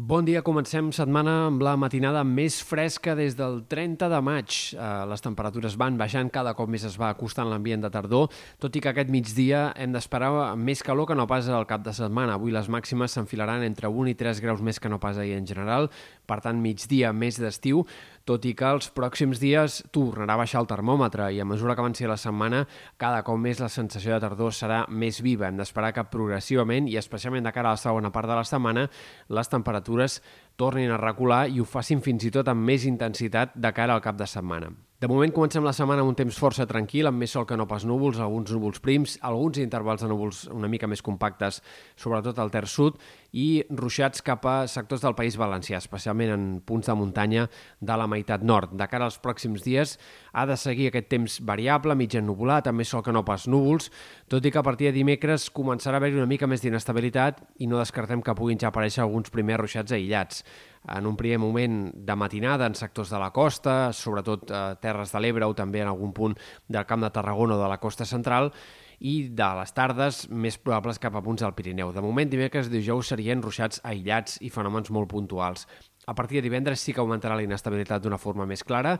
Bon dia, comencem setmana amb la matinada més fresca des del 30 de maig. Eh, les temperatures van baixant, cada cop més es va acostant l'ambient de tardor, tot i que aquest migdia hem d'esperar més calor que no pas al cap de setmana. Avui les màximes s'enfilaran entre 1 i 3 graus més que no pas ahir en general, per tant migdia més d'estiu, tot i que els pròxims dies tornarà a baixar el termòmetre i a mesura que avanci la setmana cada cop més la sensació de tardor serà més viva. Hem d'esperar que progressivament i especialment de cara a la segona part de la setmana les temperatures tornin a recular i ho facin fins i tot amb més intensitat de cara al cap de setmana. De moment comencem la setmana amb un temps força tranquil, amb més sol que no pas núvols, alguns núvols prims, alguns intervals de núvols una mica més compactes, sobretot al Ter Sud, i ruixats cap a sectors del País Valencià, especialment en punts de muntanya de la meitat nord. De cara als pròxims dies ha de seguir aquest temps variable, mig ennubulat, amb més sol que no pas núvols, tot i que a partir de dimecres començarà a haver-hi una mica més d'inestabilitat i no descartem que puguin ja aparèixer alguns primers ruixats aïllats en un primer moment de matinada en sectors de la costa, sobretot a Terres de l'Ebre o també en algun punt del Camp de Tarragona o de la costa central, i de les tardes més probables cap a punts del Pirineu. De moment, dimecres i dijous serien ruixats aïllats i fenòmens molt puntuals. A partir de divendres sí que augmentarà la inestabilitat d'una forma més clara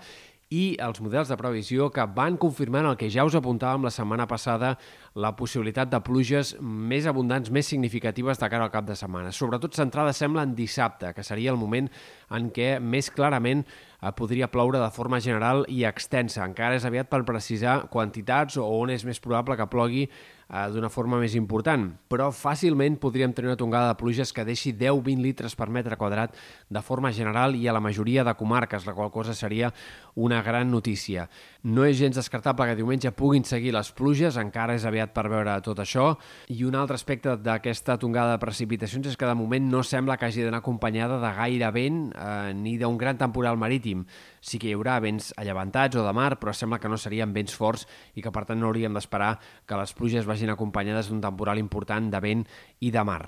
i els models de previsió que van confirmant el que ja us apuntàvem la setmana passada, la possibilitat de pluges més abundants, més significatives de cara al cap de setmana. Sobretot centrada sembla en dissabte, que seria el moment en què més clarament eh, podria ploure de forma general i extensa. Encara és aviat per precisar quantitats o on és més probable que plogui eh, d'una forma més important, però fàcilment podríem tenir una tongada de pluges que deixi 10-20 litres per metre quadrat de forma general i a la majoria de comarques, la qual cosa seria una gran notícia. No és gens descartable que diumenge puguin seguir les pluges, encara és aviat per veure tot això, i un altre aspecte d'aquesta tongada de precipitacions és que de moment no sembla que hagi d'anar acompanyada de gaire vent eh, ni d'un gran temporal marítim. Sí que hi haurà vents allevantats o de mar, però sembla que no serien vents forts i que per tant no hauríem d'esperar que les pluges vagin acompanyades d'un temporal important de vent i de mar.